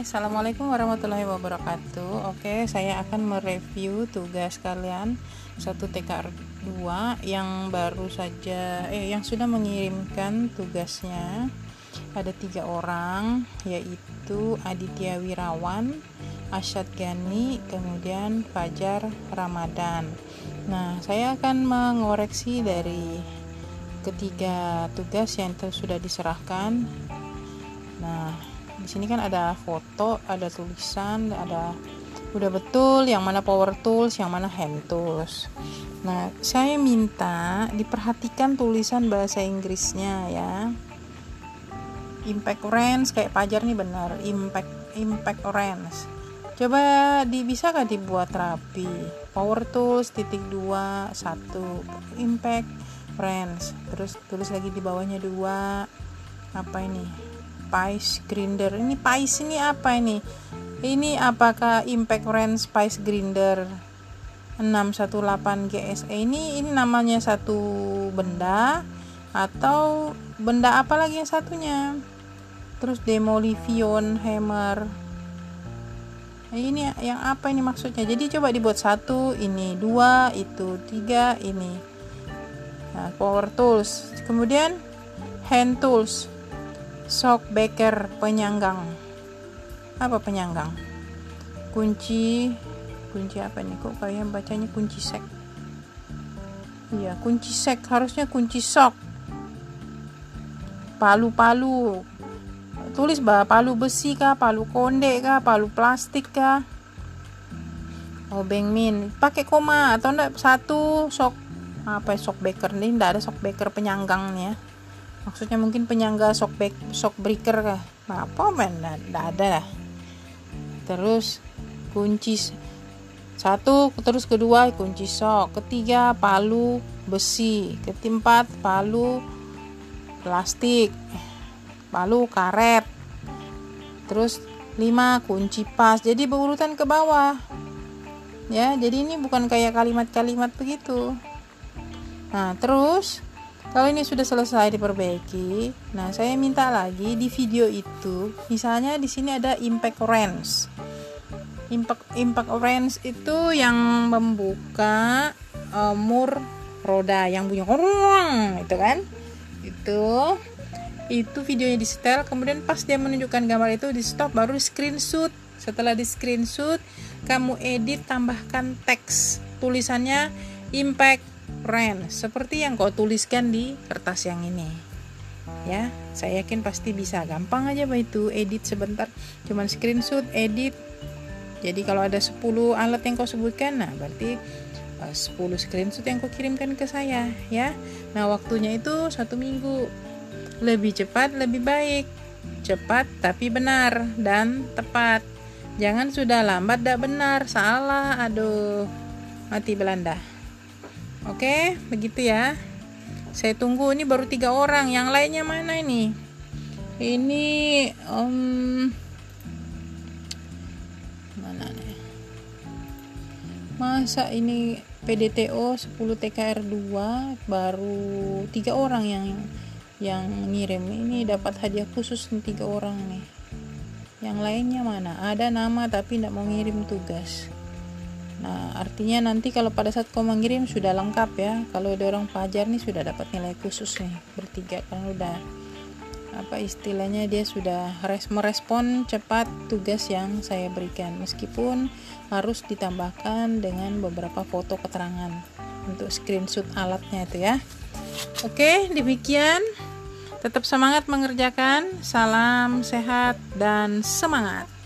Assalamualaikum warahmatullahi wabarakatuh. Oke, saya akan mereview tugas kalian satu TKR 2 yang baru saja eh yang sudah mengirimkan tugasnya. Ada tiga orang yaitu Aditya Wirawan, Asyad Gani, kemudian Fajar Ramadan. Nah, saya akan mengoreksi dari ketiga tugas yang sudah diserahkan. Nah, di sini kan ada foto ada tulisan ada udah betul yang mana power tools yang mana hand tools. Nah saya minta diperhatikan tulisan bahasa Inggrisnya ya. Impact range kayak pajar nih benar. Impact impact range coba di bisa gak dibuat rapi? Power tools titik dua satu. Impact range terus tulis lagi di bawahnya dua. Apa ini Spice Grinder. Ini Spice ini apa ini? Ini apakah Impact Range Spice Grinder 618 GSE ini ini namanya satu benda atau benda apa lagi yang satunya? Terus Demolition Hammer. Ini yang apa ini maksudnya? Jadi coba dibuat satu ini dua itu tiga ini. Nah, power tools. Kemudian hand tools Sok Beker penyanggang. Apa penyanggang? Kunci kunci apa nih kok kalian bacanya kunci sek? Iya, kunci sek harusnya kunci sok. Palu-palu. Tulis bah palu besi kah, palu konde kah, palu plastik kah? Obeng min, pakai koma atau enggak satu sok apa sok beker nih, enggak ada sok beker penyanggang nih ya maksudnya mungkin penyangga shock back shock breaker kah? Nah, apa men? Tidak ada lah. Terus kunci satu terus kedua kunci shock. Ketiga palu besi. Keempat palu plastik. Palu karet. Terus lima kunci pas. Jadi berurutan ke bawah. Ya jadi ini bukan kayak kalimat-kalimat begitu. Nah terus kalau ini sudah selesai diperbaiki, nah saya minta lagi di video itu, misalnya di sini ada impact range. Impact impact range itu yang membuka uh, mur roda yang punya orang itu kan? Itu itu videonya di setel, kemudian pas dia menunjukkan gambar itu di stop baru di screenshot. Setelah di screenshot, kamu edit tambahkan teks tulisannya impact Ren, seperti yang kau tuliskan di kertas yang ini. Ya, saya yakin pasti bisa. Gampang aja Pak itu, edit sebentar. Cuman screenshot, edit. Jadi kalau ada 10 alat yang kau sebutkan, nah berarti 10 eh, screenshot yang kau kirimkan ke saya, ya. Nah, waktunya itu satu minggu. Lebih cepat, lebih baik. Cepat tapi benar dan tepat. Jangan sudah lambat, tidak benar, salah, aduh, mati Belanda. Oke, begitu ya. Saya tunggu ini baru tiga orang. Yang lainnya mana ini? Ini um, mana nih? Masa ini PDTO 10 TKR 2 baru tiga orang yang yang ngirim ini dapat hadiah khusus nih tiga orang nih yang lainnya mana ada nama tapi tidak mau ngirim tugas Nah, artinya nanti kalau pada saat kau mengirim sudah lengkap ya. Kalau ada orang pajar nih sudah dapat nilai khusus nih bertiga kan udah apa istilahnya dia sudah res merespon cepat tugas yang saya berikan meskipun harus ditambahkan dengan beberapa foto keterangan untuk screenshot alatnya itu ya. Oke, demikian. Tetap semangat mengerjakan. Salam sehat dan semangat.